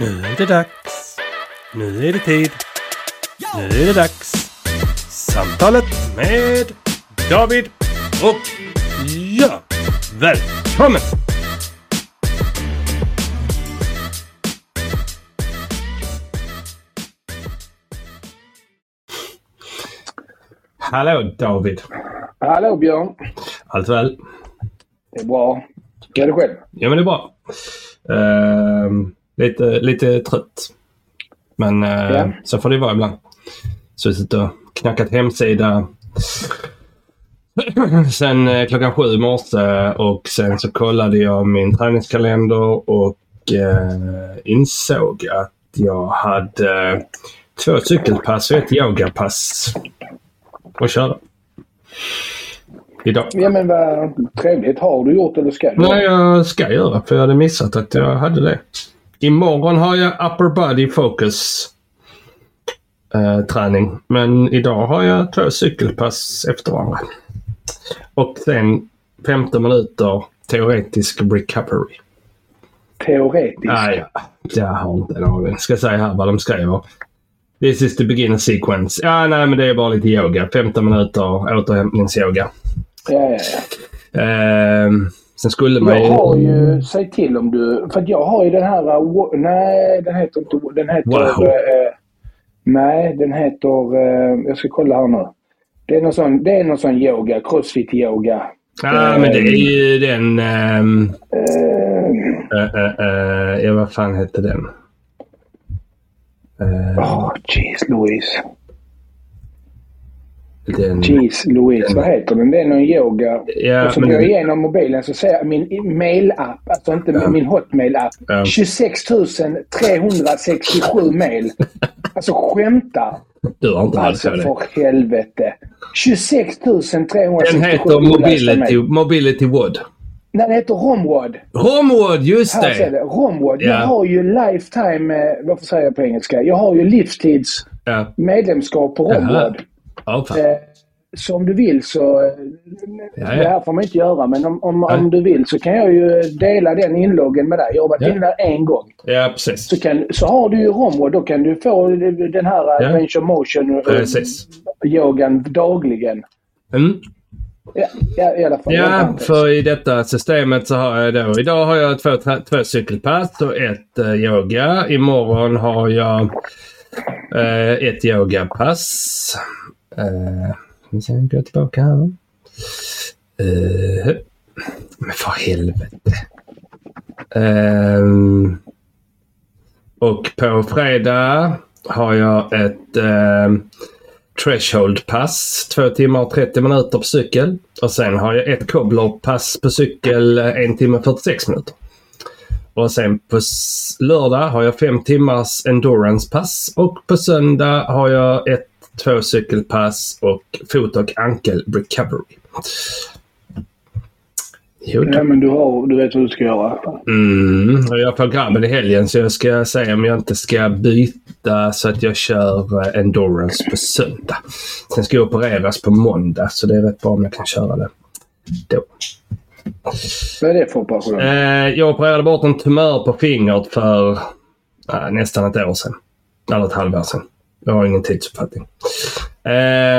Nu är det dags. Nu är det tid. Nu är det dags. Samtalet med David och ja, välkommen! Hallå David! Hallå Björn. Allt väl? Det är bra. Hur är det själv? Ja men det är bra. Ehm, lite, lite trött. Men Ja. så får det vara ibland. Så jag sitter och knackat hemsida sen eh, klockan sju i morse och sen så kollade jag min träningskalender och eh, insåg att jag hade eh, två cykelpass och ett yogapass att köra. Idag. Ja men vad trevligt. Har du gjort eller ska du? Nej, jag ska göra för jag hade missat att jag hade det. Imorgon har jag upper body focus eh, träning. Men idag har jag två cykelpass efter varandra. Och sen 15 minuter teoretisk recovery. Teoretiskt. Ah, ja. Jag har inte en aning. Ska säga här vad de skriver. This is the beginner sequence. Ja, nej, men det är bara lite yoga. 15 minuter återhämtningsyoga. Ja, ja, ja. Ehm, sen skulle man Jag har ju, säg till om du, för jag har ju den här, wo- nej den heter inte, den heter, Wow. eh, nej den heter, eh, jag ska kolla här nu. Det är någon sån, det är någon sån yoga, crossfit-yoga. Ja, men det är ju den... ehm, Eh, eh, eh, eh, ja, vad fan hette den? Åh, jeez Louise. Den Jeez Louise, vad heter den? Det är någon yoga. ja, och så går jag igenom mobilen så ser jag min mail-app, alltså inte Ja. min hotmail-app. Ja. 26 367 mail. Alltså skämta. du har inte alls Alltså det. för helvete. 26 367 Den heter Mobility. Mobility Wood. Nej, den heter Romwad. Homewood, just Här ser det! det. Romwad. Ja. Jag har ju lifetime, eh, varför säger jag på engelska? Jag har ju livstids Ja, medlemskap på Jaha. Fan. Eh, så om du vill så... eh, Ja, Det här får man inte göra, men om, om, om du vill så kan jag ju dela den inloggen med dig. Jag har varit Ja. inne där en gång. ja precis. Så, kan, så har du ju Romwad, då kan du få den här Ja. Adventure Motion eh, Precis. yogan dagligen. Mm. Ja, ja, i alla fall. Ja, för i detta systemet så har jag då... Idag har jag två, två cykelpass och ett eh, yoga. Imorgon har jag eh, ett yogapass. Uh, sen går jag tillbaka här. Uh, men för helvete. Um, och på fredag har jag ett ehm, um, Threshold-pass, 2 timmar och 30 minuter på cykel. Och sen har jag ett Cobbler-pass på cykel, eh, 1 timme och 46 minuter. Och sen på lördag har jag fem timmars endurance-pass och på söndag har jag ett två cykelpass och fot och ankel recovery. Jo, Ja, men du, har, du vet vad du ska göra. Mm, och jag får grabben i helgen så jag ska se om jag inte ska byta så att jag kör eh, endurance på söndag. Sen ska jag opereras på måndag så det är rätt bra om jag kan köra det då. Vad är det för operation? Eh, jag opererade bort en tumör på fingret för eh, nästan ett år sedan. Eller ett halvår sedan. Jag har ingen tidsuppfattning.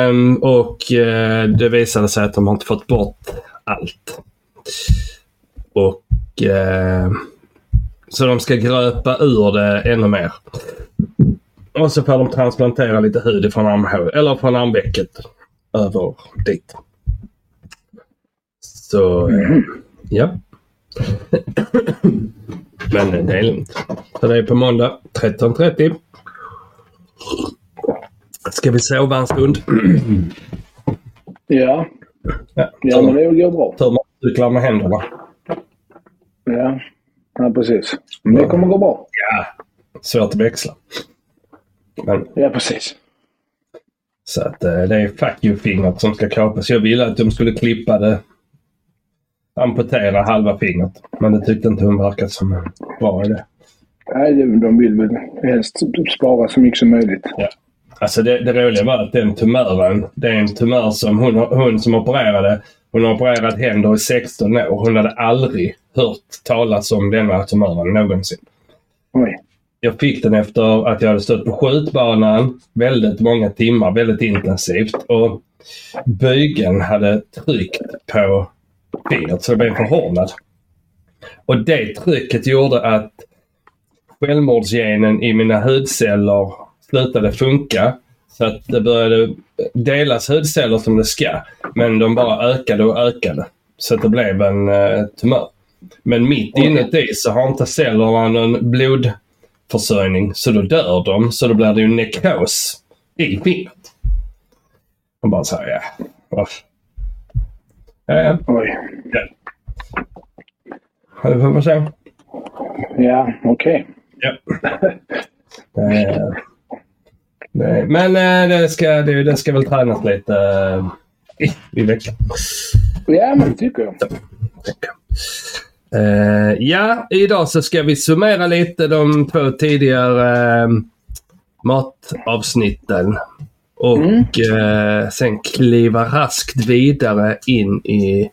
Um, och uh, det visade sig att de har inte fått bort allt. Och uh, Så de ska gröpa ur det ännu mer. Och så får de transplantera lite hud från armhålet, eller från armvecket över dit. Så, eh, ja. Men det är lugnt. Så det är på måndag 13.30. Ska vi sova en stund? Ja, Ja, ja men det går bra. Tur man cyklar med händerna. Ja, ja precis. Men det kommer gå bra. Ja, svårt att växla. Men, Ja, precis. så att eh, det är fuck you-fingret som ska kapas. Jag ville att de skulle klippa det. Amputera halva fingret. Men det tyckte inte hon verkade som en bra idé. Nej, de vill väl helst spara så mycket som möjligt. Alltså det, det roliga var att den tumören, det är en tumör som hon, hon som opererade, hon har opererat händer i 16 år. Hon hade aldrig hört talas om denna tumören någonsin. Oj. jag fick den efter att jag hade stått på skjutbanan väldigt många timmar, väldigt intensivt. Och bygeln hade tryckt på fingret så det blev förhårdnad. Och det trycket gjorde att självmordsgenen i mina hudceller slutade funka. Så att det började delas hudceller som det ska. Men de bara ökade och ökade. Så att det blev en uh, tumör. Men mitt inuti så har inte cellerna någon blodförsörjning. Så då dör de. Så då blir det ju nekros i fingret. Man bara säger ja. Varför? Ja, ja. Oj. ja. Får se. Ja, okej. Ja. Nej, Men eh, det ska, det, det ska väl tränas lite eh, i, veckan. Ja, men det tycker jag. Eh, ja, idag så ska vi summera lite de två tidigare eh, matavsnitten. Och eh, sen kliva raskt vidare in i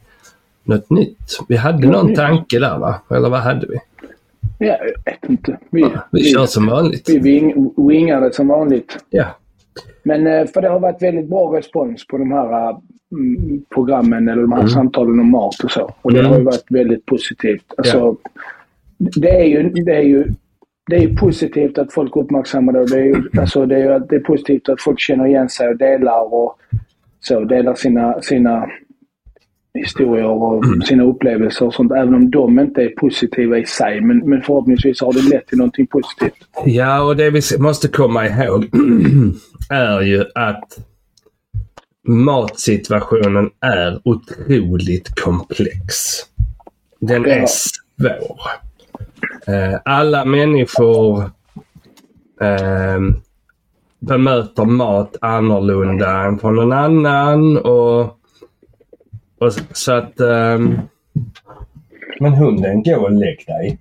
något nytt. Vi hade Något någon tanke där va? Eller vad hade vi? Ja, jag vet inte. Vi, Vi kör som vanligt. vi wing, wingade som vanligt. Ja. Men eh, för det har varit väldigt bra respons på de här eh, mm, programmen eller de här Mm. samtalen om mat och så. Och det Mm. har ju varit väldigt positivt. Alltså, det, är ju, det, är ju, det är ju positivt att folk uppmärksammar det. Det, är ju, alltså, det, är ju, det är positivt att folk känner igen sig och delar och så, delar sina, sina historier och Mm. sina upplevelser och sånt. Även om de inte är positiva i sig. Men, men förhoppningsvis har det lett till någonting positivt. Ja, och det vi måste komma ihåg är ju att matsituationen är otroligt komplex. Den är svår. Eh, Alla människor eh, bemöter mat annorlunda än från någon annan. Och, och så att... Eh, men hunden, gå och lägg dig.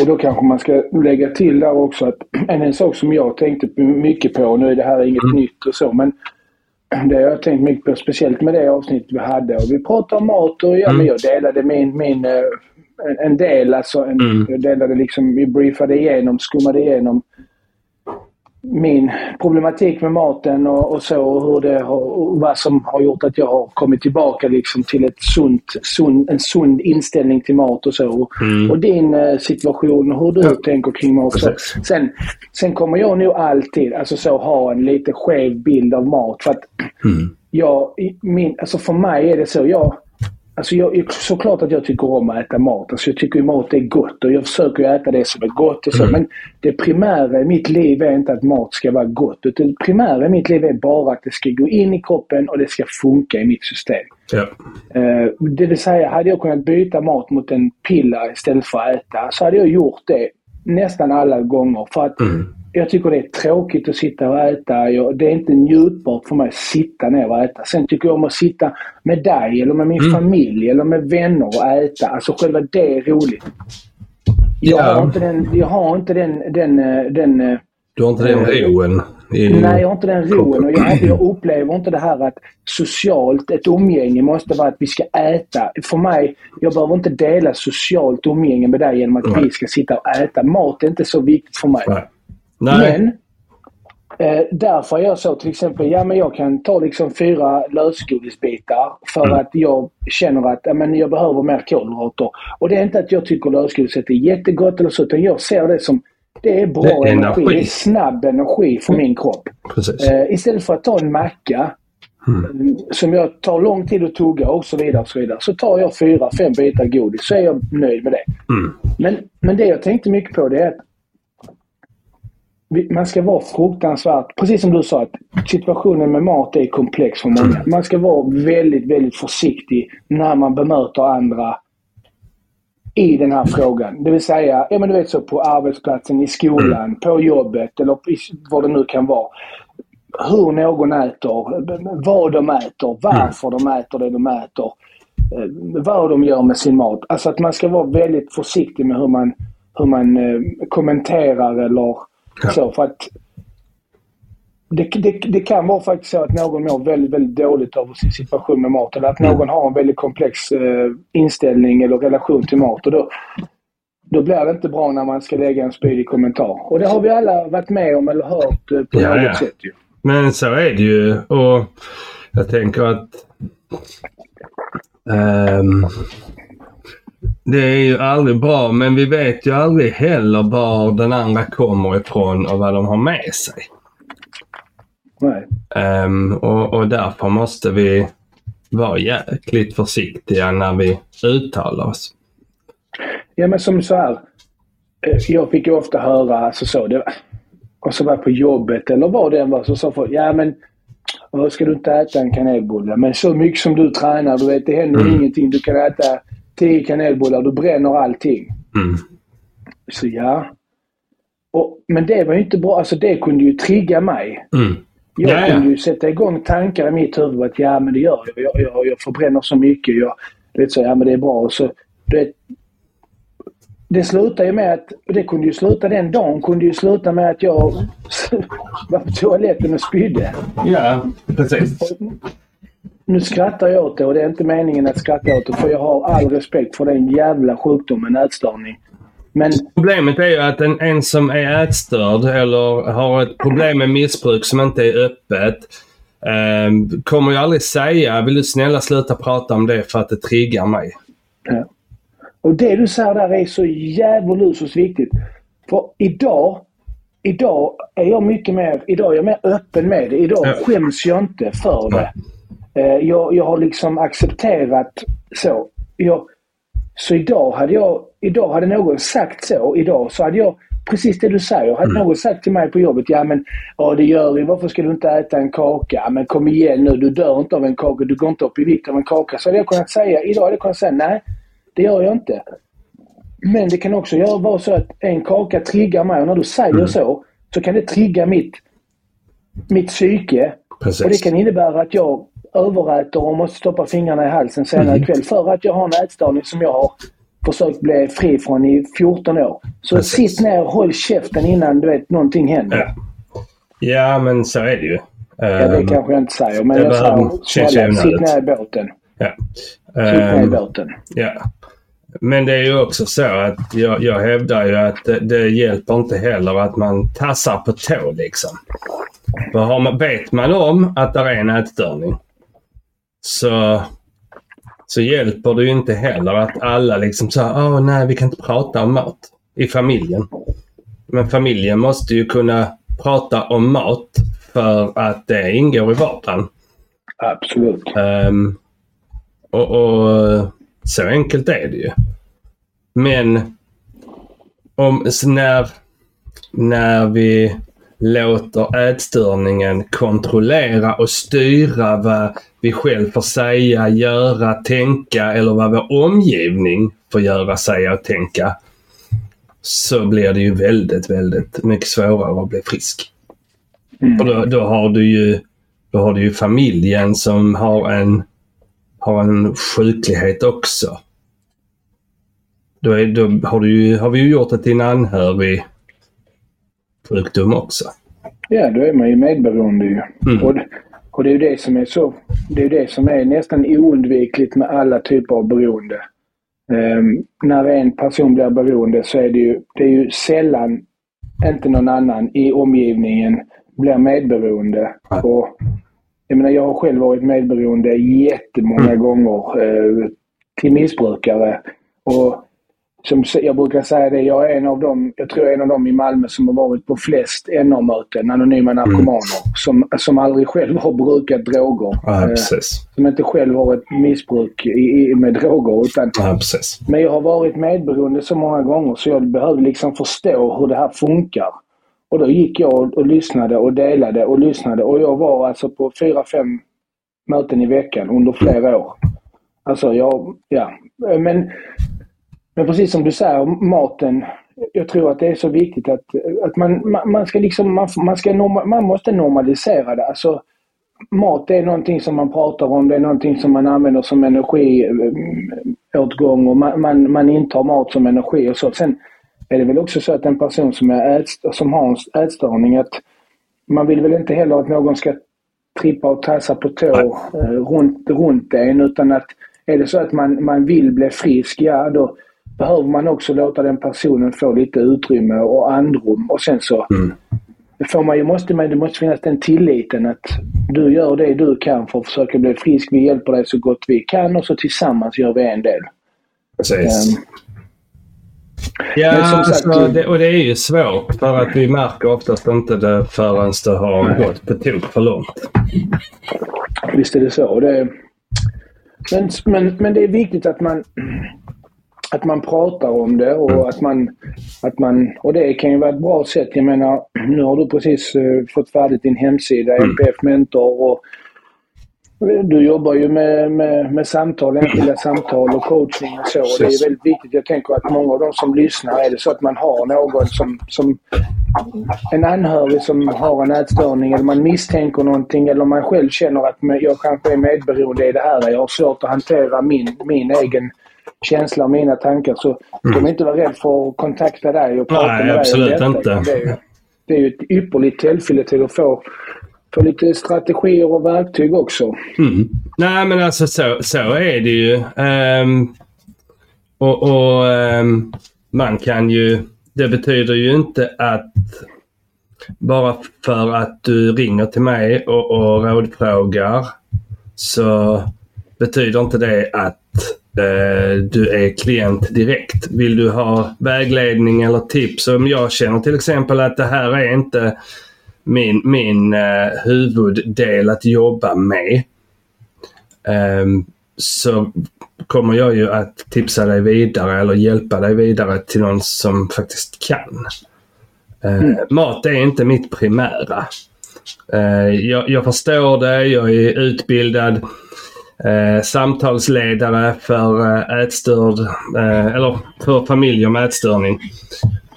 Och då kanske man ska lägga till där också att en, en sak som jag tänkte mycket på, nu är det här inget nytt och så, men det har jag tänkt mycket på, speciellt med det avsnittet vi hade. Och vi pratade om mat och ja, men jag delade min, min eh, en, en del, alltså en, Mm. jag delade liksom, vi briefade igenom, skummade igenom min problematik med maten och, och så och hur det har, och vad som har gjort att jag har kommit tillbaka liksom till ett sunt, sund, en sund inställning till mat och så. Mm. Och din eh, situation och hur du tänker kring mat. Sen, sen kommer jag nog alltid alltså så, ha en lite skev bild av mat. För att Mm. jag, min, alltså för mig är det så. Jag, alltså jag, såklart att jag tycker om att äta mat. Alltså jag tycker ju mat är gott och jag försöker ju äta det som är gott och så. Mm. Men det primära i mitt liv är inte att mat ska vara gott. Utan det primära i mitt liv är bara att det ska gå in i kroppen och det ska funka i mitt system. Ja. Eh, det vill säga, hade jag kunnat byta mat mot en pilla istället för att äta så hade jag gjort det nästan alla gånger. För att Mm. Jag tycker det är tråkigt att sitta och äta. Jag, det är inte njutbart för mig att sitta ner och äta. Sen tycker jag om att sitta med dig eller med min Mm. familj eller med vänner och äta. Alltså själva det är roligt. Jag Ja. har inte den, jag har inte den, den, eh, den eh, Du har inte den roen? I... Nej, jag har inte den roen och jag, jag upplever inte det här att socialt, ett umgänge måste vara att vi ska äta. För mig, jag behöver inte dela socialt umgänge med dig genom att Nej. vi ska sitta och äta. Mat är inte så viktigt för mig. Nej. Nej. Men eh, därför är jag så till exempel, ja men jag kan ta liksom fyra lösgodisbitar för Mm. att jag känner att ja, men jag behöver mer kolhydrater. Och det är inte att jag tycker lösgodiset är jättegott eller så, utan jag ser det som det är bra Det är energi. energi. Det är snabb energi för min kropp. Eh, istället för att ta en macka Mm. eh, som jag tar lång tid att tugga och så vidare. Och så, vidare. så tar jag fyra, fem bitar godis så är jag nöjd med det. Mm. Men, men det jag tänkte mycket på det är att man ska vara fruktansvärt, precis som du sa, att situationen med mat är komplex för många. Man ska vara väldigt, väldigt försiktig när man bemöter andra i den här frågan. Det vill säga, ja men du vet så på arbetsplatsen, i skolan, på jobbet eller vad det nu kan vara. Hur någon äter, vad de äter, varför de äter det de äter. eh, Vad de gör med sin mat. Alltså att man ska vara väldigt försiktig med hur man, hur man eh, kommenterar eller Ja. så. För att det, det, det kan vara faktiskt så att någon mår väldigt, väldigt dåligt över sin situation med mat. Eller att någon har en väldigt komplex eh, inställning eller relation till mat. Och då, då blir det inte bra när man ska lägga en spydig kommentar. Och det har vi alla varit med om eller hört eh, på Ja, något ja. sätt ju. Men så är det ju och jag tänker att ehm, det är ju aldrig bra men vi vet ju aldrig heller var den andra kommer ifrån och vad de har med sig. Nej. Ehm, och, och därför måste vi vara jäkligt försiktiga när vi uttalar oss. Ja, men som så här. eh, Jag fick ju ofta höra, alltså så, det, och så var jag på jobbet eller vad det än var, så sa folk, ja men "Åh, ska du inte äta en kanelbulle? Men så mycket som du tränar, du vet, det händer Mm. ingenting. Du kan äta tio kanelbullar, du bränner allting. Mm. Så ja. Och, men det var ju inte bra, alltså det kunde ju trigga mig. Mm. Jag Ja, ja. kunde ju sätta igång tankar i mitt huvud att ja men det gör jag. Jag, jag, jag förbränner så mycket. Jag, vet så, ja men det är bra. Och så, du vet, det slutar ju med att, det kunde ju sluta den dagen, kunde ju sluta med att jag var på toaletten och spydde. Ja, precis. Nu skrattar jag åt det och det är inte meningen att skratta åt det för jag har all respekt för den jävla sjukdomen ätstörning. Men Problemet är ju att en, en som är ätstörd eller har ett problem med missbruk som inte är öppet eh, kommer ju aldrig säga vill du snälla sluta prata om det för att det triggar mig. Ja. Och det du säger där är så djävulus viktigt. För idag, idag är jag mycket mer, idag är jag mer öppen med det. Idag Ja. skäms jag inte för det. Eh, Jag, jag har liksom accepterat så. Jag, så idag hade jag, idag hade någon sagt så, idag så hade jag Precis det du säger. Hade någon sagt till mig på jobbet, ja men ja, det gör vi. Varför ska du inte äta en kaka? Men kom igen nu, du dör inte av en kaka. Du går inte upp i vikt av en kaka. Så hade jag kunnat säga, idag hade jag kunnat säga nej, det gör jag inte. Men det kan också göra vara så att en kaka triggar mig och när du säger så, så kan det trigga mitt, mitt psyke. Precis. Och det kan innebära att jag överäter och måste stoppa fingrarna i halsen senare Mm. ikväll för att jag har en ätstörning som jag har försökt bli fri från i 14 år. Så Precis. sitt ner och håll käften innan du vet någonting händer. Ja. ja, men så är det ju. Ja, det Ehm, kanske jag inte säger, men det jag säger snälla, sitt ner i båten. ja. Sitt ner i Ehm, båten. Ja. Men det är ju också så att jag, jag hävdar ju att det, det hjälper inte heller att man tassar på tå liksom. För har man, vet man om att det är en ätstörning så, så hjälper det ju inte heller att alla liksom säger åh nej vi kan inte prata om mat i familjen. Men familjen måste ju kunna prata om mat för att det ingår i vardagen. Absolut. Ehm, och, och så enkelt är det ju. Men om, så när, när vi låter ätstörningen kontrollera och styra vad vi själv får säga, göra, tänka eller vad vår omgivning får göra, säga och tänka. Så blir det ju väldigt, väldigt mycket svårare att bli frisk. Mm. Och då, då har du ju då har du ju familjen som har en, har en sjuklighet också. Då, är, då har, du har vi ju gjort det till en anhörig sjukdom också. Ja, då är man ju medberoende ju. Mm. Och, det- och det är ju det som är så... Det är det som är nästan oundvikligt med alla typer av beroende. Ehm, när en person blir beroende så är det ju, det är ju sällan inte någon annan i omgivningen blir medberoende. Och, jag menar, jag har själv varit medberoende jättemånga gånger eh, till missbrukare. Och som jag brukar säga det, jag är en av dem, jag tror jag är en av dem i Malmö som har varit på flest NA-möten, anonyma narkomaner, som, som aldrig själv har brukat droger. Ja, Eh, som inte själv har ett missbruk i, i, med droger. Utan, Ja, men jag har varit medberoende så många gånger så jag behövde liksom förstå hur det här funkar. Och då gick jag och, och lyssnade och delade och lyssnade och jag var alltså på fyra, fem möten i veckan under flera år. Alltså jag, ja. Men, men precis som du säger, maten. Jag tror att det är så viktigt att, att man, man, man ska liksom, man, man, ska norma, man måste normalisera det. Alltså, mat är någonting som man pratar om, det är någonting som man använder som energiåtgång och man, man, man intar mat som energi och så. Sen är det väl också så att en person som, är ätst, som har en ätstörning, att man vill väl inte heller att någon ska trippa och tassa på tå eh, runt, runt en utan att är det så att man, man vill bli frisk, ja då, behöver man också låta den personen få lite utrymme och andrum och sen så Mm. får man ju, måste man, det måste finnas den tilliten att du gör det du kan för att försöka bli frisk. Vi hjälper dig så gott vi kan och så tillsammans gör vi en del. Precis. Ehm, Ja, alltså, det- det, och det är ju svårt för att vi märker oftast inte det förrän det har gått på tok för långt. Visst är det så. Det, men, men, men det är viktigt att man, att man pratar om det och att man, att man... Och det kan ju vara ett bra sätt. Jag menar, nu har du precis eh, fått färdigt din hemsida, MPF Mentor. Och du jobbar ju med, med, med samtal, enskilda samtal och coachning och så. Och det är väldigt viktigt. Jag tänker att många av de som lyssnar, är det så att man har någon som, som en anhörig som har en ätstörning eller man misstänker någonting eller man själv känner att jag kanske är medberoende i det här. Jag har svårt att hantera min, min egen känsla och mina tankar. Så mm. de inte vara rädd för att kontakta dig och prata Nej, med dig. om absolut inte. Det är, ju- det är ju ett ypperligt tillfälle till att få, få lite strategier och verktyg också. Mm. Nej, men alltså så, så är det ju. Ehm, och och ehm, man kan ju... Det betyder ju inte att bara för att du ringer till mig och, och rådfrågar så betyder inte det att du är klient direkt. Vill du ha vägledning eller tips? Om jag känner till exempel att det här är inte min, min eh, huvuddel att jobba med. Ehm, så kommer jag ju att tipsa dig vidare eller hjälpa dig vidare till någon som faktiskt kan. Eh, Mat är inte mitt primära. Eh, jag, jag förstår det. Jag är utbildad eh, samtalsledare för eh, ätstörd, eh, eller för familjer med ätstörning.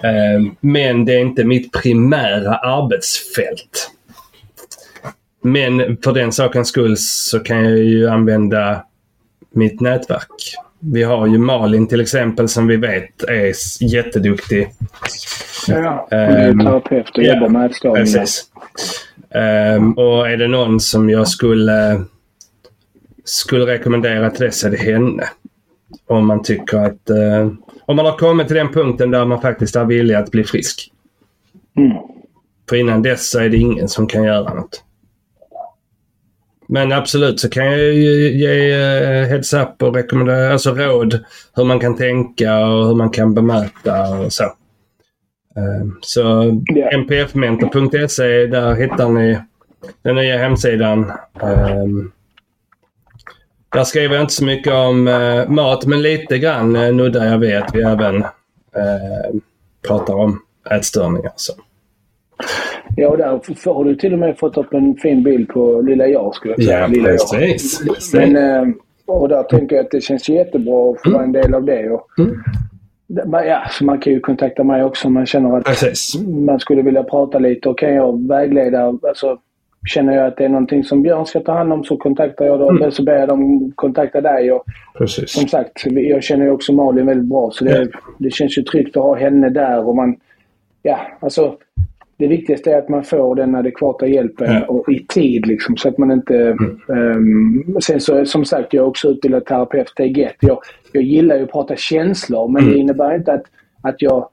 Eh, men det är inte mitt primära arbetsfält. Men för den sakens skull så kan jag ju använda mitt nätverk. Vi har ju Malin till exempel som vi vet är jätteduktig. Ja, och du är Ehm, terapeut och ja, jobbar med ätstörningar. Precis. Ehm, och är det någon som jag skulle, skulle rekommendera så är det henne. Om man tycker att... eh, om man har kommit till den punkten där man faktiskt är villig att bli frisk. Mm. För innan dess så är det ingen som kan göra något. Men absolut så kan jag ju ge eh, heads up och rekommendera, alltså råd hur man kan tänka och hur man kan bemöta och så. Eh, Så Ja. mpfmentor.se, där hittar ni den nya hemsidan. Eh, Där skriver jag inte så mycket om eh, mat, men lite grann eh, nuddar jag vid att vi även eh, pratar om ätstörningar. Så. Ja, och där har du till och med fått upp en fin bild på lilla jag, skulle jag säga. Ja, lilla jag. precis. precis. Men, eh, och där tänker jag att det känns jättebra att få vara en del av det. Och, Mm. Ja, så man kan ju kontakta mig också om man känner att Precis. man skulle vilja prata lite. Och kan jag vägleda, alltså känner jag att det är någonting som Björn ska ta hand om så kontaktar jag dem. Mm. Så ber jag dem kontakta dig. Och Precis. som sagt, jag känner ju också Malin väldigt bra. Så det, det känns ju tryggt att ha henne där. Och man, ja, alltså, det viktigaste är att man får den adekvata hjälpen Ja. och i tid. Liksom, så att man inte... ehm, sen så som sagt, jag är också utbildad terapeut, är gett. Jag, jag gillar ju att prata känslor men Mm. det innebär inte att, att jag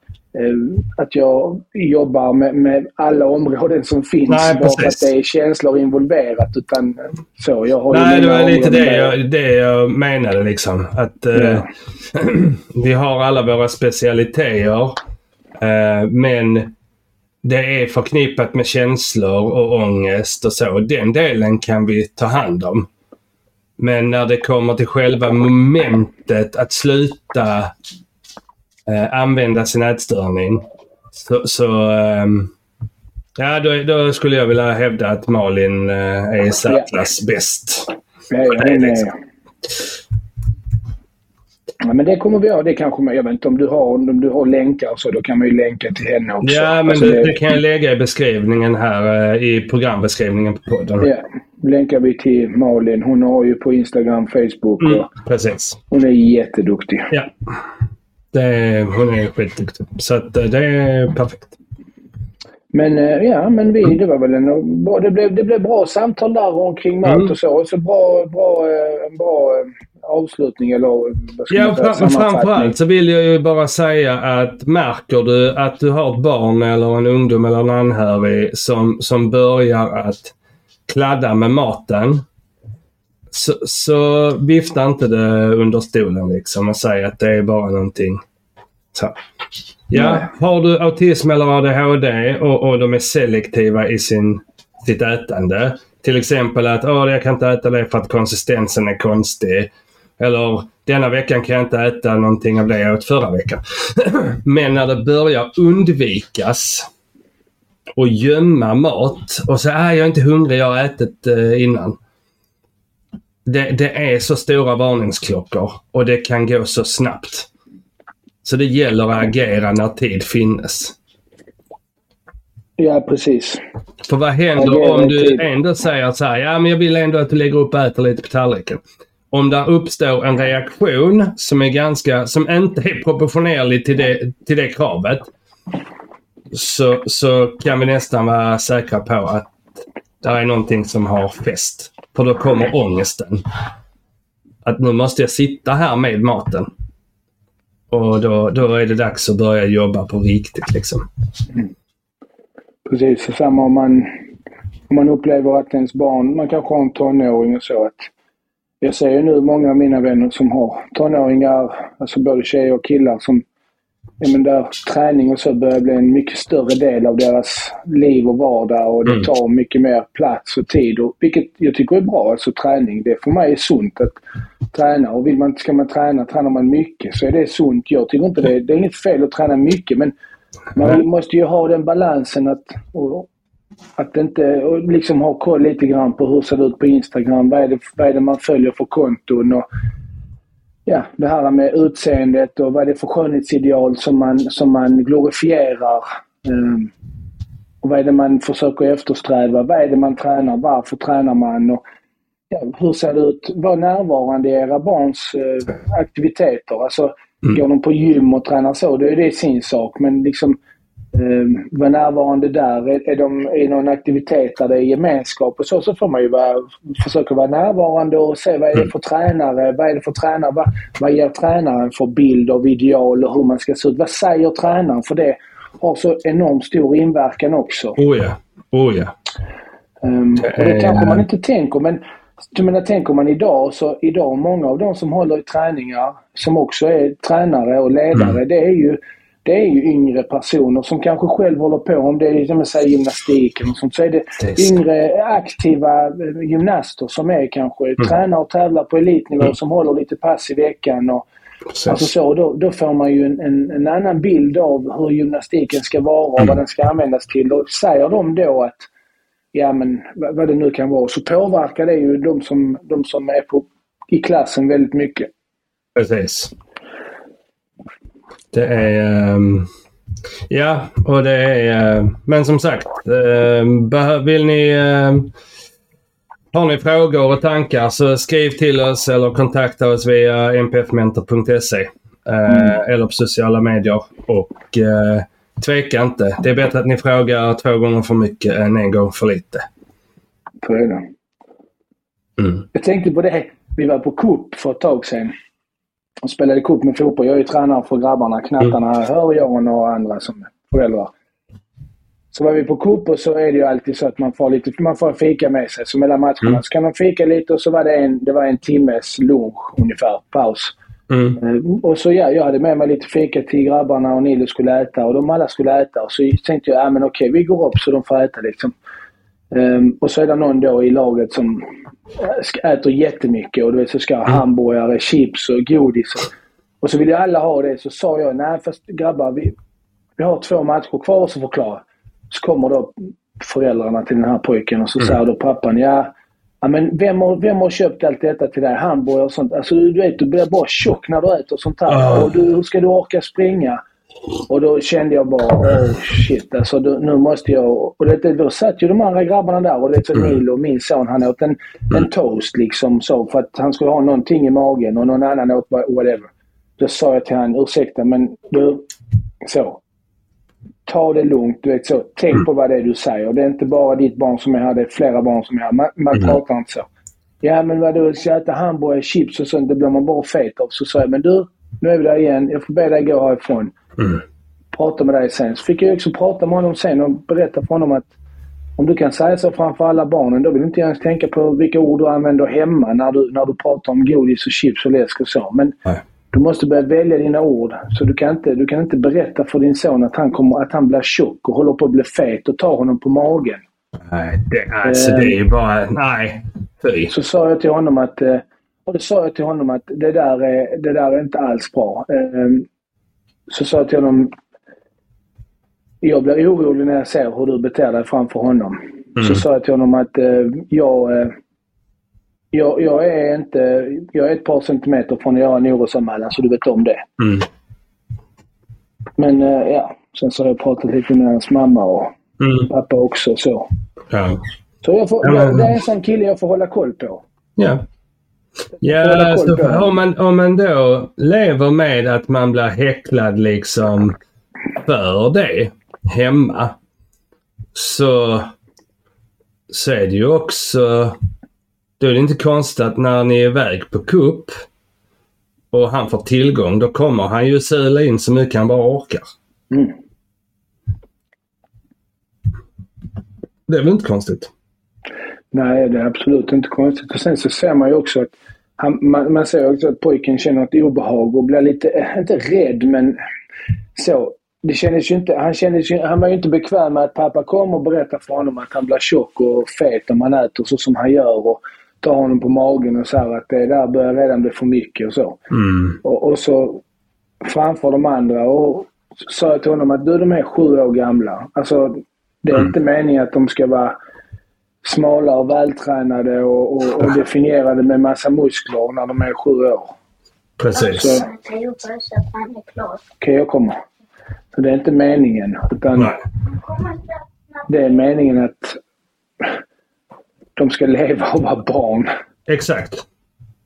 att jag jobbar med, med alla områden som finns Nej, bara för att det är känslor involverat. Utan eh, så, jag har Nej, det var lite det jag, det jag menade liksom. Att eh, Ja. vi har alla våra specialiteter. Eh, men det är förknippat med känslor och ångest och så. Den delen kan vi ta hand om. Men när det kommer till själva momentet att sluta eh, använda sin ätstörning så, så ehm, ja, då, då skulle jag vilja hävda att Malin eh, är särklass bäst. Nej, är... liksom. Ja, men det kommer vi göra. Det kanske man, jag vet inte om du har, om du har länkar så, då kan man ju länka till henne också. Ja, men Alltså, det, det kan jag lägga i beskrivningen här eh, i programbeskrivningen på podden. Ja, länkar vi till Malin. Hon har ju på Instagram, Facebook Mm, och precis. hon är jätteduktig. Ja. Det, hon är skitduktig. Så att, eh, det är perfekt. Men eh, ja, men vi, det var väl en, det, blev, det blev bra samtal där omkring mat mm. och så. Och så bra, bra, en bra avslutning eller vad ska Ja, fram, framförallt så vill jag ju bara säga att märker du att du har ett barn eller en ungdom eller en anhörig som, som börjar att kladda med maten. Så, så vifta inte det under stolen liksom och säg att det är bara någonting. Så. Ja, Nej. har du autism eller ADHD och, och de är selektiva i sin, sitt ätande. Till exempel att Åh, jag kan inte äta det för att konsistensen är konstig. Eller denna veckan kan jag inte äta någonting av det jag åt förra veckan. Men när det börjar undvikas och gömma mat och så är jag inte hungrig, jag har ätit eh, innan. Det, det, är så stora varningsklockor och det kan gå så snabbt. Så det gäller att agera när tid finnes. Ja, precis. För vad händer om du ändå säger så här, ja men jag vill ändå att du lägger upp och äter lite på tallriken om det uppstår en reaktion som är ganska, som inte är proportionerlig till det, till det kravet. Så, så kan vi nästan vara säkra på att där är någonting som har fest. För då kommer ångesten. Att nu måste jag sitta här med maten. Och då, då är det dags att börja jobba på riktigt liksom. Mm. Precis, samma om man, om man upplever att ens barn, man kanske har en tonåring och så, att jag ser ju nu många av mina vänner som har tonåringar, alltså både tjejer och killar som ja, men där träning och så börjar bli en mycket större del av deras liv och vardag och det mm. tar mycket mer plats och tid. Och, vilket jag tycker är bra. Alltså träning, det för mig är sunt att träna. Och vill man, ska man träna, tränar man mycket så är det sunt. Jag tycker inte det, det är inget fel att träna mycket men man måste ju ha den balansen att och, att inte liksom ha koll lite grann på hur det ser ut på Instagram. Vad är det, vad är det man följer för konton? Och, ja, det här med utseendet och vad är det för skönhetsideal som man, som man glorifierar. Um, och vad är det man försöker eftersträva? Vad är det man tränar? Varför tränar man? Och, ja, hur ser det ut? Var närvarande i era barns uh, aktiviteter. Alltså, mm. Går de på gym och tränar så, då är det sin sak. Men liksom eh, vara närvarande där. Är, är de i någon aktivitet där det är gemenskap och så, så får man ju vara, försöka vara närvarande och se vad är det mm. för tränare, vad är det för tränare, vad, vad ger tränaren för bild av ideal och hur man ska se ut. Vad säger tränaren? För det har så enormt stor inverkan också. Oh ja, oh ja. Um, och det kanske man inte tänker men jag menar, tänker man idag så idag många av de som håller i träningar som också är tränare och ledare mm. det är ju det är ju yngre personer som kanske själv håller på, om det är säger, gymnastiken och sånt, så är det, yngre aktiva eh, gymnaster som är kanske mm. tränar och tävlar på elitnivå mm. som håller lite pass i veckan. Och, alltså så, då, då får man ju en, en, en, annan bild av hur gymnastiken ska vara och mm. vad den ska användas till. Och säger de då att, ja men vad det nu kan vara, så påverkar det ju de som, de som är på, i klassen väldigt mycket. Precis. Det är... Um, ja, och det är... Uh, men som sagt, uh, vill ni... Har ni frågor och tankar så skriv till oss eller kontakta oss via mpfmentor.se mm. eller på sociala medier. Och tveka inte. Det är bättre att ni frågar två gånger för mycket än en gång för lite. Så är det. Mm. Jag tänkte på det. Vi var på Coop för ett tag sedan och spelade cup med fotboll. Jag är ju tränare för grabbarna. Knattarna mm. hör jag och några andra som föräldrar. Så var vi på cup och så är det ju alltid så att man får lite man får fika med sig. Så mellan matcherna mm. så kan man fika lite och så var det en, det var en timmes lunch ungefär, paus. Mm. Uh, och så ja, jag hade med mig lite fika till grabbarna och Nilo skulle äta och de alla skulle äta. Och så tänkte jag, ja men okej, vi går upp så de får äta liksom. Um, och så är det någon då i laget som äter jättemycket och du vet, så ska ha mm. hamburgare, chips och godis. Och så vill ju alla ha det. Så sa jag, nej fast grabbar, vi, vi har två matcher kvar så förklara. Så kommer då föräldrarna till den här pojken och så mm. säger då pappan, ja, ja men vem har, vem har köpt allt detta till dig? Hamburgare och sånt. Alltså du vet, du blir bara tjock när du äter sånt här. Mm. Och du, hur ska du orka springa? Och då kände jag bara, oh shit alltså då, nu måste jag... Och det, då satt ju de andra grabbarna där och det mm. Neil och min son han åt en, mm. en toast liksom så för att han skulle ha någonting i magen och någon annan åt whatever. Då sa jag till honom, ursäkta men du, så. ta det lugnt. Du vet, så. Tänk Mm. på vad det är du säger. Det är inte bara ditt barn som är här, det är flera barn som är här. Man, man Mm. pratar inte så. Ja, men vadå, ska jag äta hamburgare, chips och sånt, det blir man bara fet av. Så sa jag, men du, nu är vi där igen. Jag får be dig gå härifrån. Mm. Prata med dig sen. Så fick jag också prata med honom sen och berätta för honom att om du kan säga så framför alla barnen, då vill inte jag ens tänka på vilka ord du använder hemma när du, när du pratar om godis och chips och läsk och så. Men Nej. du måste börja välja dina ord. Så du kan inte, du kan inte berätta för din son att han, kommer, att han blir tjock och håller på att bli fet och tar honom på magen. Nej, det, alltså det är ju bara... Nej. Fy. Så sa jag till honom att, eh, och då sa jag till honom att det där är, det där är inte alls bra. Så sa jag till honom, jag blir orolig när jag ser hur du beter dig framför honom. Så sa jag till honom att eh, jag, eh, jag, jag är inte, jag är ett par centimeter från att göra en orosanmälan så du vet om det. Mm. Men eh, ja, sen så har jag pratat lite med hans mamma och Mm. pappa också så. Ja. Så jag får, Ja, men- det är en sån kille jag får hålla koll på. Ja. Ja, koll så på det. om, man, om man då lever med att man blir häcklad liksom för det hemma så, så är det ju också... Då är det inte konstigt att när ni är iväg på kupp och han får tillgång, då kommer han ju söla in så mycket han bara orkar. Mm. Det är väl inte konstigt? Nej, det är absolut inte konstigt. Och sen så ser man ju också att han, man, man ser också att pojken känner ett obehag och blir lite, eh, inte rädd men så. Det kändes ju inte, han, kändes ju, han var ju inte bekväm med att pappa kom och berättar för honom att han blir tjock och fet om han äter så som han gör och tar honom på magen och säger att det där börjar redan bli för mycket och så. Mm. Och, och så framför de andra och sa jag till honom att du, de är sju år gamla. Alltså, det är Mm. inte meningen att de ska vara smala och vältränade och, och, och definierade med massa muskler när de är sju år. Precis. Så-. Okej, jag kommer. Så det är inte meningen. Utan Nej. det är meningen att de ska leva och vara barn. Exakt.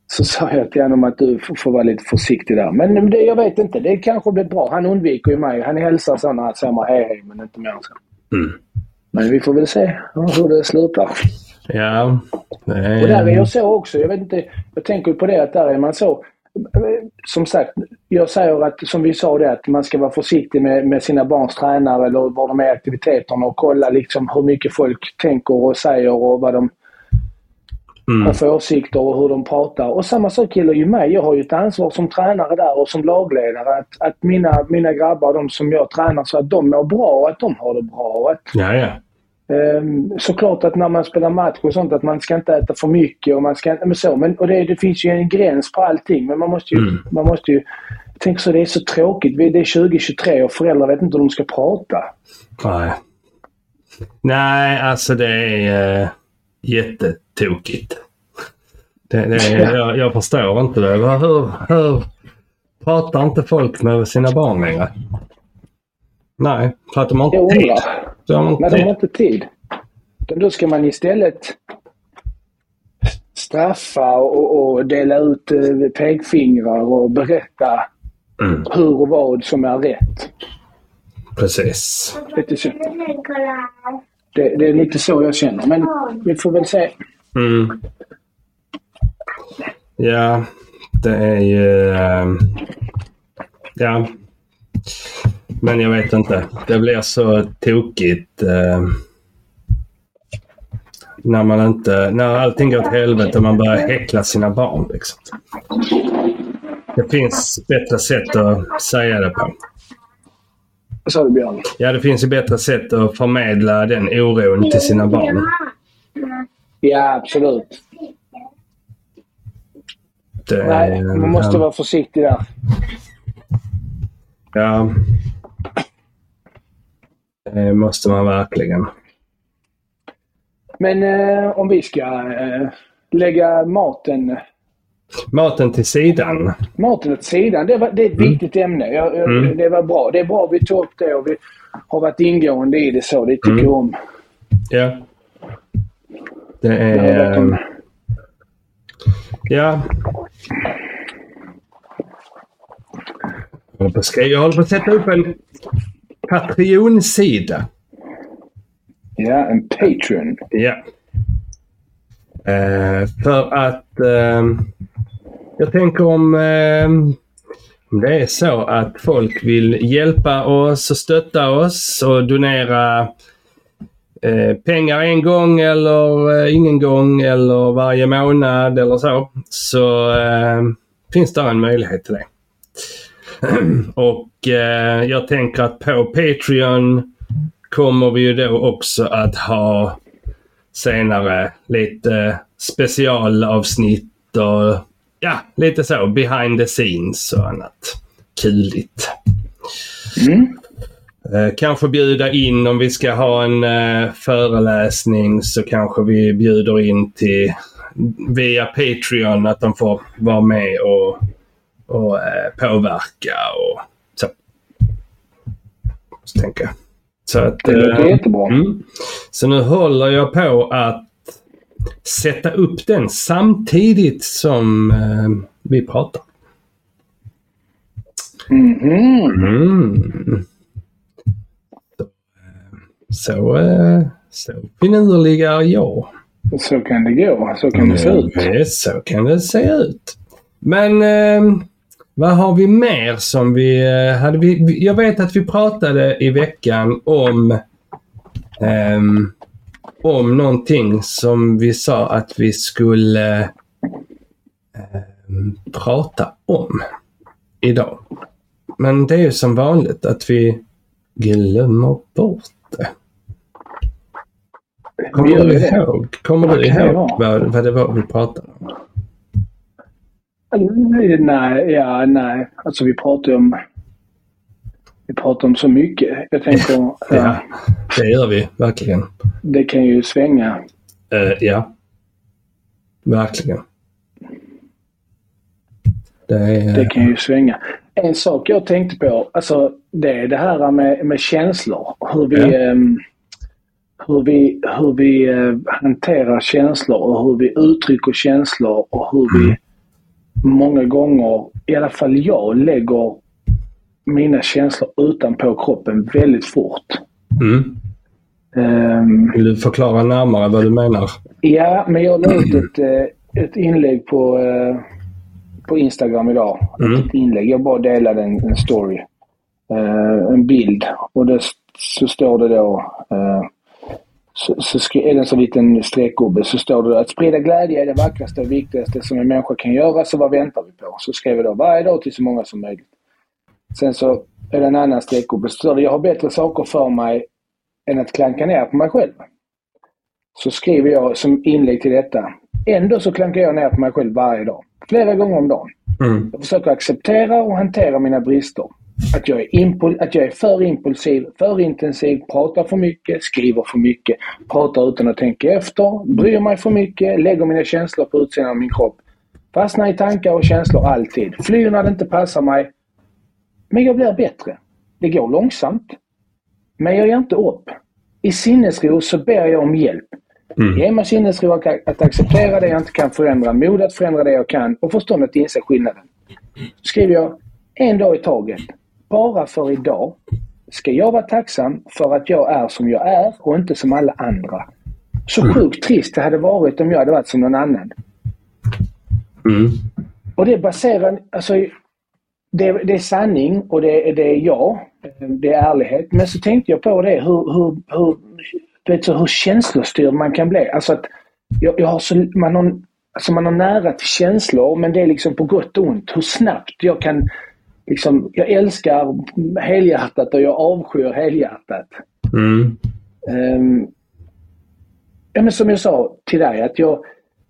Så sa jag till honom att du får- vara lite försiktig där. Men det, jag vet inte. Det kanske blir bra. Han undviker ju mig. Han hälsar så när han säger mig hej hej, men inte mer än så. Mm. Men vi får väl se hur det slutar. Ja. Är... Och där är jag så också. Jag vet inte. Jag tänker på det att där är man så. Som sagt, jag säger att, som vi sa det, att man ska vara försiktig med, med sina barns tränare eller var de är i aktiviteterna och kolla liksom hur mycket folk tänker och säger och vad de Mm. har för åsikter och hur de pratar. Och samma sak gäller ju mig. Jag har ju ett ansvar som tränare där och som lagledare att, att mina, mina grabbar, de som jag tränar, så att de mår bra och att de har det bra. Och att, Ja, ja. Ehm, såklart att när man spelar match och sånt att man ska inte äta för mycket och man ska inte... Men så, men, och det, det finns ju en gräns på allting men man måste ju... Mm. Man måste ju tänker så det är så tråkigt. Det är 2023 och föräldrar vet inte hur de ska prata. Nej. Nej, alltså det är uh, jättetokigt. Det, det jag, jag förstår inte det. Hur, hur pratar inte folk med sina barn längre? Nej, för att de har inte tid. De har inte Nej, de har tid. inte tid. Då ska man istället straffa och, och dela ut eh, pekfingrar och berätta Mm, hur och vad som är rätt. precis. Det, det är lite så jag känner. Men vi får väl se. Mm. Ja, det är ju... ehm, ja. Men jag vet inte. Det blir så tokigt ehm, när man inte... När allting går åt helvete och man börjar häckla sina barn. Liksom. Det finns bättre sätt att säga det på. Vad sa du Björn? Ja, det finns ju bättre sätt att förmedla den oron till sina barn. Ja, absolut. Det, Nej, man måste vara försiktig där. Ja. Det måste man verkligen. Men eh, om vi ska eh, lägga maten, Maten till sidan. maten åt sidan. Det, var, det är ett viktigt ämne. Jag, jag, Mm. Det var bra. Det är bra vi tog upp det och vi har varit ingående i det så. Det tycker Mm. jag om. Ja. Det är... Ja. Jag håller på att sätta upp en Patreon-sida. Ja, en Patreon. Ja. Eh, för att eh, jag tänker om, eh, om det är så att folk vill hjälpa oss och stötta oss och donera eh, pengar en gång eller eh, ingen gång eller varje månad eller så. Så eh, finns det en möjlighet till det. och eh, jag tänker att på Patreon kommer vi ju då också att ha senare lite specialavsnitt och ja, lite så behind the scenes och annat kuligt. Mm. Eh, kanske bjuda in om vi ska ha en eh, föreläsning så kanske vi bjuder in till via Patreon att de får vara med och, och eh, påverka och så. Så tänker jag. Så att, Det låter eh, jättebra. Mm. Så nu håller jag på att sätta upp den samtidigt som eh, vi pratar. Mhm. Mm. Så, eh, så, eh, finurlig är jag. Så kan det gå. Så kan det se ut. Eh, Så kan det se ut. Men eh, vad har vi mer som vi eh, hade? Vi, jag vet att vi pratade i veckan om ehm, om någonting som vi sa att vi skulle ehm, prata om idag. Men det är ju som vanligt att vi glömmer bort det. Kommer du ihåg, kommer du ihåg vad, vad det var vi pratade om? Nej, ja, nej. Alltså vi pratar ju om... Vi pratar om så mycket. Jag tänker, Ja, ja, det gör vi verkligen. det kan ju svänga. Eh, ja. Verkligen. Det är... Det kan ju svänga. En sak jag tänkte på, alltså det är det här med, med känslor. Hur vi, Ja. ehm, hur vi, hur vi eh, hanterar känslor och hur vi uttrycker känslor och hur vi Mm. många gånger, i alla fall jag, lägger mina känslor utanpå kroppen väldigt fort. Mm. Ehm, Vill du förklara närmare vad du menar? Ja, men jag la ut ett, eh, ett inlägg på, eh, på Instagram idag. Mm. Ett inlägg. Jag bara delade en, en story. En bild. Och det, så står det då... så, så är det en sån liten streckgubbe. Så står det att sprida glädje är det vackraste och viktigaste som en människa kan göra. Så vad väntar vi på? Så skrev jag då varje dag till så många som möjligt. Sen så är det en annan streckgubbe. Så står det jag har bättre saker för mig än att klanka ner på mig själv så skriver jag som inlägg till detta. Ändå så klankar jag ner på mig själv varje dag. Flera gånger om dagen. Mm. Jag försöker acceptera och hantera mina brister. Att jag, är impul- att jag är för impulsiv, för intensiv, pratar för mycket, skriver för mycket, pratar utan att tänka efter, bryr mig för mycket, lägger mina känslor på utsidan av min kropp. Fastnar i tankar och känslor alltid. Flyr när det inte passar mig. Men jag blir bättre. Det går långsamt. Men jag ger inte upp. I sinnesro så ber jag om hjälp. Mm. Ge mig sinnesro att, acceptera det jag inte kan förändra, mod att förändra det jag kan och förstånd att inse skillnaden. Skriver jag en dag i taget. Bara för idag ska jag vara tacksam för att jag är som jag är och inte som alla andra. Så sjukt trist det hade varit om jag hade varit som någon annan. Mm. Och det baserar, alltså det, det är sanning och det, är- det är jag. Det är ärlighet. Men så tänkte jag på det hur, hur, hur, vet, så hur känslostyrd man kan bli. Alltså att jag, jag har så, man, har, alltså man har nära till känslor men det är liksom på gott och ont. Hur snabbt jag kan liksom, jag älskar helhjärtat och jag avskyr helhjärtat. Mm. Ehm, ja, men som jag sa till dig, att jag,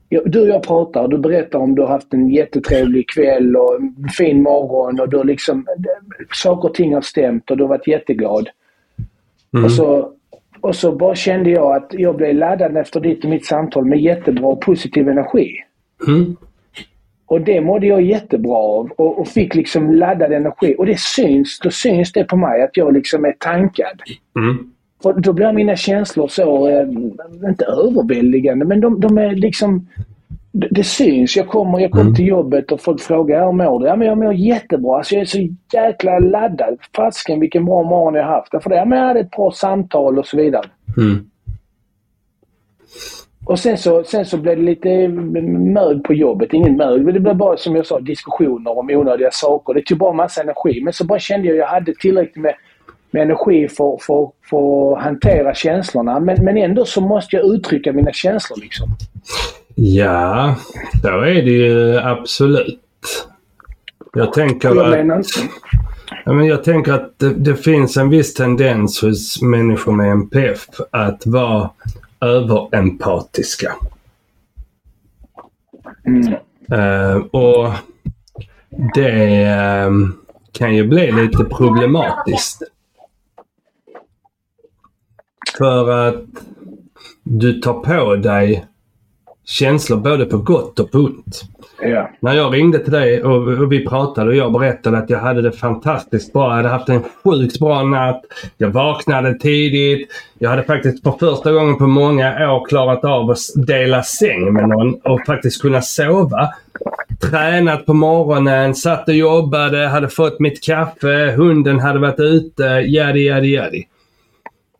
jag, du och jag pratar och du berättar om du har haft en jättetrevlig kväll och en fin morgon och du liksom, saker och ting har stämt och du har varit jätteglad. Mm. Och, så, och så bara kände jag att jag blev laddad efter ditt och mitt samtal med jättebra och positiv energi. Mm. Och det mådde jag jättebra av och, och fick liksom laddad energi. Och det syns, då syns det på mig att jag liksom är tankad. Mm. För då blir mina känslor så, eh, inte överväldigande, men de, de är liksom... det, det syns. Jag kommer, jag kommer Mm. till jobbet och folk frågar hur mår du? Ja, men jag mår jättebra. Alltså, jag är så jäkla laddad. Fasken vilken bra morgon jag har haft. Därför det, ja, men jag hade ett bra samtal och så vidare. Mm. Och sen så, sen så blev det lite mög på jobbet. Ingen mög, men det blev bara som jag sa diskussioner om onödiga saker. Det tog bara massa energi. Men så bara kände jag att jag hade tillräckligt med, med energi för, för, för att hantera känslorna. Men, men ändå så måste jag uttrycka mina känslor liksom. Ja, så är det ju absolut. Jag tänker jag att, menar, ja, men jag tänker att det, det finns en viss tendens hos människor med NPF att vara överempatiska. mm, Eh, och det eh, kan ju bli lite problematiskt. För att du tar på dig känslor både på gott och på ont. ja. När jag ringde till dig och, och vi pratade och jag berättade att jag hade det fantastiskt bra. Jag hade haft en sjukt bra natt. Jag vaknade tidigt. Jag hade faktiskt för första gången på många år klarat av att dela säng med någon och faktiskt kunna sova. Tränat på morgonen, satt och jobbade, hade fått mitt kaffe, hunden hade varit ute, jadi, jadi, jadi.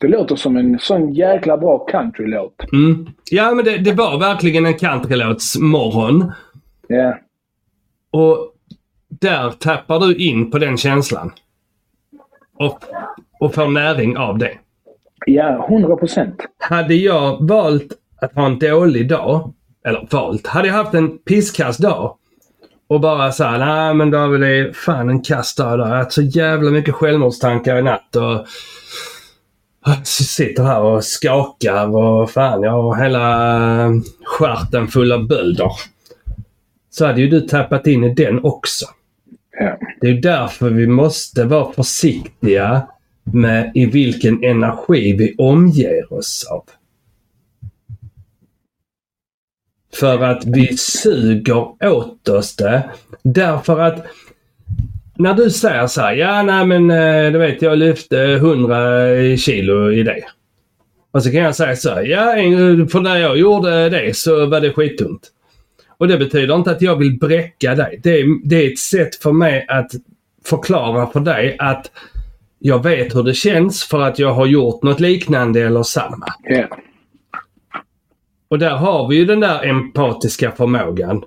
Det låter som en sån jäkla bra countrylåt. Mm. Ja, men det, det var verkligen en countrylåts morgon. Ja. Och där tappar du in på den känslan. Och, och får näring av det. Ja, 100 procent. Hade jag valt att ha en dålig dag, eller valt, hade jag haft en pisskass dag och bara såhär, nej men David det är fan en kass dag idag. Jag har haft så jävla mycket självmordstankar i natt och sitter här och skakar och fan jag har hela stjärten full av bölder. Så hade ju du tappat in i den också. Ja. Det är därför vi måste vara försiktiga med i vilken energi vi omger oss av. För att vi suger åt oss det. Därför att när du säger så här, ja nej men eh, du vet jag lyfte 100 kilo i det. Och så kan jag säga så här, ja för när jag gjorde det så var det skittungt. Och det betyder inte att jag vill bräcka dig. Det är, det är ett sätt för mig att förklara för dig att jag vet hur det känns för att jag har gjort något liknande eller samma. Ja. Och där har vi ju den där empatiska förmågan.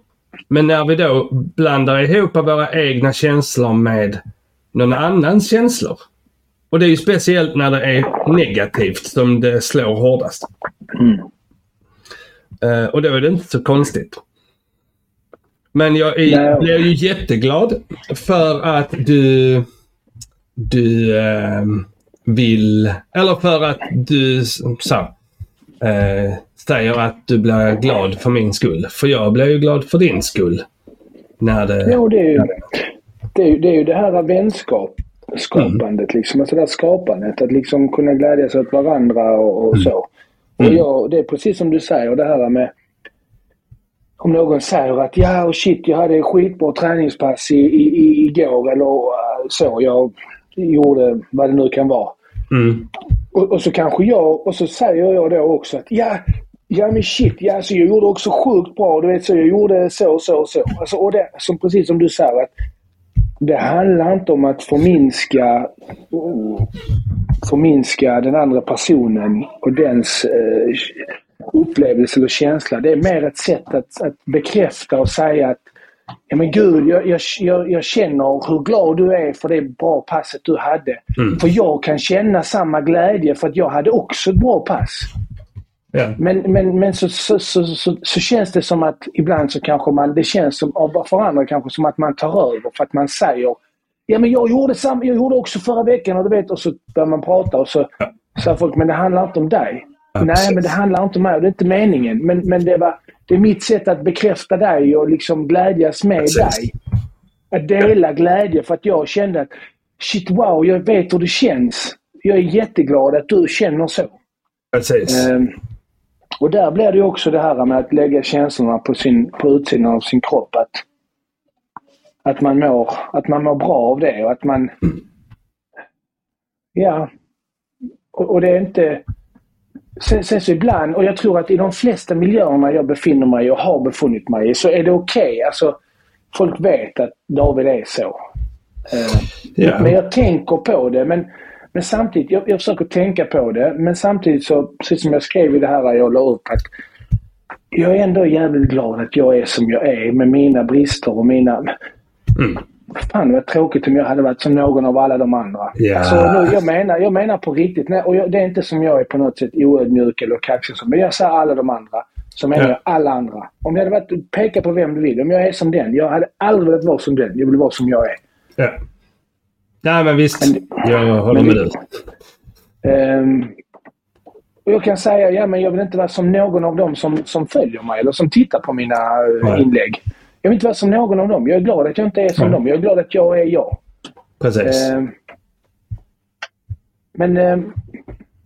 Men när vi då blandar ihop våra egna känslor med någon annans känslor. Och det är ju speciellt när det är negativt som det slår hårdast. Mm. Eh, och då är det inte så konstigt. Men jag är, blir ju jätteglad för att du, du ehm, vill, eller för att du så, eh, säger att du blir glad för min skull. För jag blir ju glad för din skull. När det... Jo, det är ju det, är, det, är ju det här vänskap, skapandet liksom. Alltså det här skapandet. Att liksom kunna glädjas åt varandra och, och så. Och jag, det är precis som du säger det här med om någon säger att ja och shit jag hade skitbra träningspass i, i, i, igår eller uh, så. Jag gjorde vad det nu kan vara. Mm. Och, och så kanske jag, och så säger jag då också att ja, ja men shit, ja, så jag gjorde också sjukt bra. Du vet, så jag gjorde så och så och så. Alltså, och det, som, precis som du säger, att det handlar inte om att förminska, förminska den andra personen och dens eh, upplevelse eller känsla. Det är mer ett sätt att, att bekräfta och säga att Ja men gud, jag, jag, jag, känner hur glad du är för det bra passet du hade. Mm. För jag kan känna samma glädje för att jag hade också ett bra pass. Ja. Men, men, men så, så, så, så, så känns det som att ibland så kanske man, det känns som, av- för andra kanske som att man tar över för att man säger Ja men jag gjorde, samma, jag gjorde också förra veckan och du vet och så börjar man prata och så säger folk men det handlar inte om dig. Nej precis. men det handlar inte om mig det är inte meningen. Men, men det, var, det är mitt sätt att bekräfta dig och liksom glädjas med Precis. dig. Att dela glädje för att jag kände att shit wow, jag vet hur det känns. Jag är jätteglad att du känner så. Precis. Ehm, och där blir det också det här med att lägga känslorna på, sin, på utsidan av sin kropp. Att, att, man mår, att man mår bra av det och att man... Ja. Och, och det är inte... sen, sen så ibland, och jag tror att i de flesta miljöerna jag befinner mig och har befunnit mig i så är det okej. Okay. Alltså, folk vet att David är så. Ja. Men jag tänker på det. Men, men samtidigt, jag, jag försöker tänka på det. Men samtidigt så, precis som jag skrev i det här jag la upp, att jag är ändå jävligt glad att jag är som jag är med mina brister och mina... Mm. Fan vad tråkigt om jag hade varit som någon av alla de andra. Ja. Alltså, nu, jag, menar, jag menar på riktigt. Nej, och jag, det är inte som jag är på något sätt oödmjuk eller kaxig. Men jag säger alla de andra. Så menar Ja. jag alla andra. Om jag hade varit, peka på vem du vill. Om jag är som den. Jag hade aldrig velat vara som den. Jag vill vara som jag är. Ja. Nej, men visst. Men- jag håller men med dig. Ehm, och jag kan säga, ja men jag vill inte vara som någon av dem som, som följer mig eller som tittar på mina eh, Nej. inlägg. Jag vill inte vara som någon av dem. Jag är glad att jag inte är som Nej. dem. Jag är glad att jag är jag. Precis. Ehm, men ehm,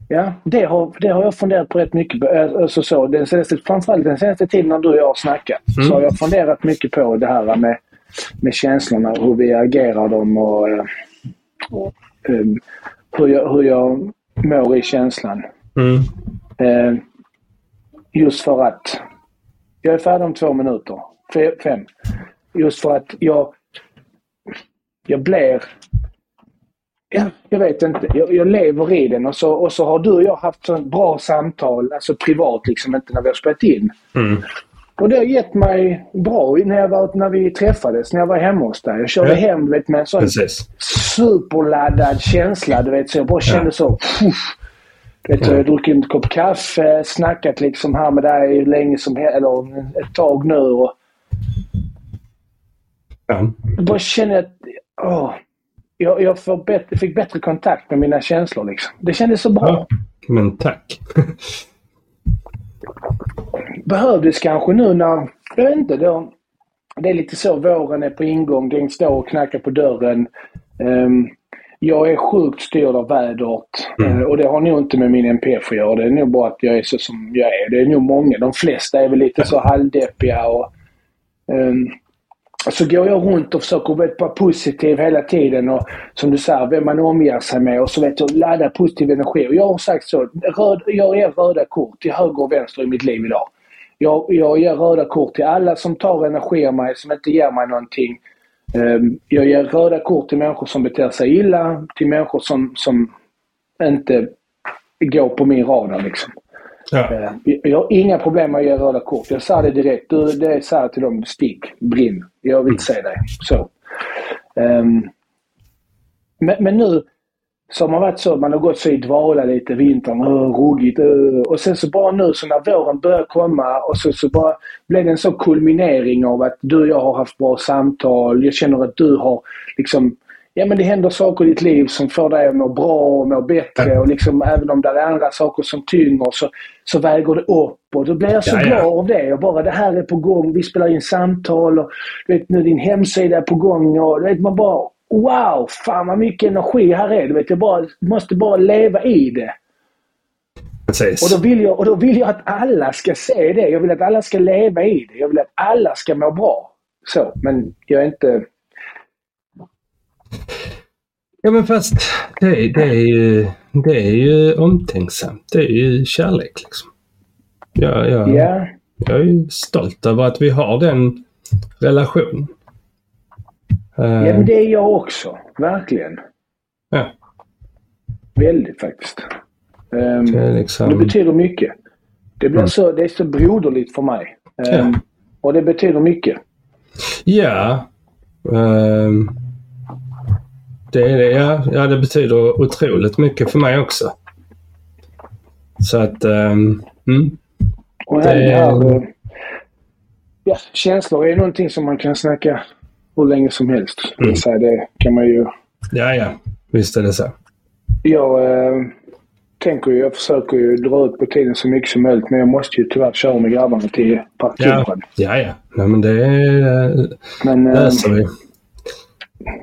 ja, det har, det har jag funderat på rätt mycket. Eh, Alltså så, den senaste, framförallt den senaste tiden när du och jag har snackat Mm. så har jag funderat mycket på det här med, med känslorna, hur vi agerar dem och, eh, och ehm, hur, jag, hur jag mår i känslan. Mm. Eh, just för att... Jag är färdig om två minuter. Fe- Fem. Just för att jag... Jag blir... Ja, jag vet inte. Jag, jag lever i den och så, och så har du och jag haft så bra samtal, alltså privat liksom, inte när vi har spelat in. Mm. Och det har gett mig bra när, jag var, när vi träffades, när jag var hemma hos dig. Jag körde Ja. hem du vet, med en sån Precis. superladdad känsla. Du vet, så jag bara kände så... Puff. Du vet, Ja. Jag har druckit en kopp kaffe, snackat liksom här med dig länge som eller ett tag nu. Och Ja. jag bara känner att åh, jag, jag bättre, fick bättre kontakt med mina känslor. Liksom. Det kändes så bra. ja. Men tack. Behövdes kanske nu när... Jag vet inte. Då, det är lite så. Våren är på ingång. Den står och knackar på dörren. Ehm, jag är sjukt styrd av vädret. Mm. Eh, och det har nog inte med min NPF att göra. Det är nog bara att jag är så som jag är. Det är nog många. De flesta är väl lite så halvdeppiga. Och, Ehm, så går jag runt och försöker vara positiv hela tiden. Och som du säger, vem man omger sig med. Och så vet du, ladda positiv energi. Och jag har sagt så. Röd, jag ger röda kort till höger och vänster i mitt liv idag. Jag, jag ger röda kort till alla som tar energi av mig, som inte ger mig någonting. Ehm, jag ger röda kort till människor som beter sig illa, till människor som, som inte går på min radar. Liksom. Ja. Jag har inga problem med att ge röda kort. Jag sa det direkt. Du, det är så här till dem, stick, brinn. Jag vill inte se dig. Så. Ehm, men, men nu så har man varit så, man har gått så i dvala lite, vintern, uh, ruggigt. Uh, och sen så bara nu så när våren börjar komma och så, så bara blev det en sån kulminering av att du och jag har haft bra samtal. Jag känner att du har liksom Ja men det händer saker i ditt liv som får dig att må bra och må bättre och liksom även om det är andra saker som tynger så, så väger det upp och då blir jag så Ja, ja. glad av det. Och bara det här är på gång, vi spelar in samtal och du vet nu din hemsida är på gång och du vet man bara Wow! Fan vad mycket energi här är. Du vet, jag bara, måste bara leva i det. Precis. Och då, vill jag, och då vill jag att alla ska se det. Jag vill att alla ska leva i det. Jag vill att alla ska må bra. Så, men jag är inte... Ja, men fast det, det, är ju, det är ju omtänksamt. Det är ju kärlek liksom. Ja, ja, Ja, Jag är ju stolt över att vi har den relationen. ja Eh, men det är jag också. Verkligen. ja, Väldigt faktiskt. Um, det är det liksom... betyder mycket. Det, blir Mm. så, det är så broderligt för mig. Ehm, Ja. Och det betyder mycket. Ja. ehm, det är det. Ja, ja, det betyder otroligt mycket för mig också. Så att... ehm, mm, Och Det- det... här, eh, ja, känslor är någonting som man kan snacka hur länge som helst. Mm. säga, det kan man ju... ja, ja. Visst är det så. Jag eh, tänker ju, jag försöker ju dra ut på tiden så mycket som möjligt men jag måste ju tyvärr köra med grabbarna till Ja, parkeringen. ja. ja. Nej, men det eh, Men eh, löser vi.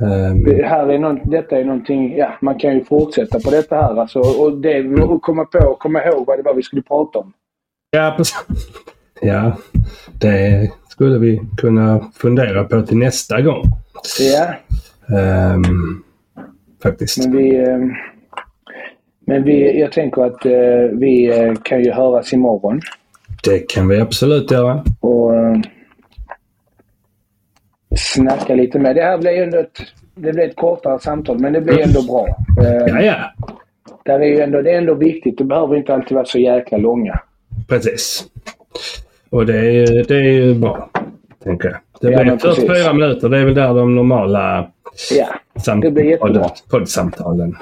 Ehm, det här är någon, detta är någonting, ja man kan ju fortsätta på detta här alltså. Och det, och komma på och komma ihåg vad det var vi skulle prata om. Ja, precis. Ja, det skulle vi kunna fundera på till nästa gång. Ja, Ehm, faktiskt. men vi... Eh, Men vi, jag tänker att eh, vi eh, kan ju höras imorgon. Det kan vi absolut göra. Och eh, snacka lite med. Det här blir ju ändå ett, det blir ett kortare samtal, men det blir ändå bra. Eh, Ja, ja. där är ju ändå, det är ändå viktigt. Det behöver inte alltid vara så jäkla långa. Precis. Och det är, ju- det är ju bra. Tänker jag. Det Ja, blir men precis. 44 minuter. Det är väl där de normala Ja, sam- Det blir jättebra. podd- poddsamtalen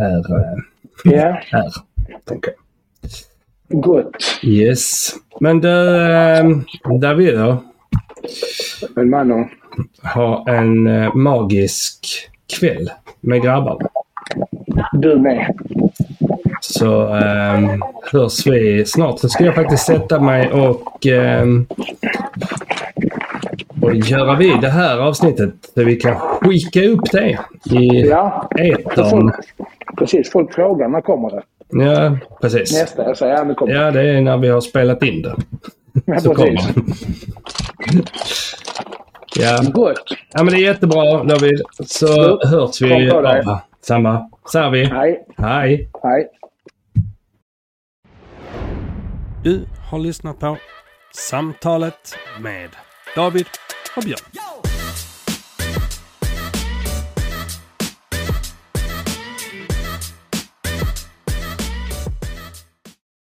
är, eh, ja. är. Tänker jag. gott. Yes. Men du, eh, David då, Men Mano, ha en eh, magisk kväll med grabbarna. du med. Så eh, hörs vi snart. Så ska jag faktiskt sätta mig och, eh, och göra vid det här avsnittet. Så vi kan skicka upp det i Ja, etern. precis. Folk frågar när kommer det? Ja, precis. Nästa. Jag säger ja, det kommer. Ja, det är när vi har spelat in det. Ja, Så kommer det. Ja. Gott. ja, men det är jättebra David. Så Jo, hörs vi. Ja, samma. Säger vi. Hej. Hej. Hej. Du har lyssnat på Samtalet med David och Björn.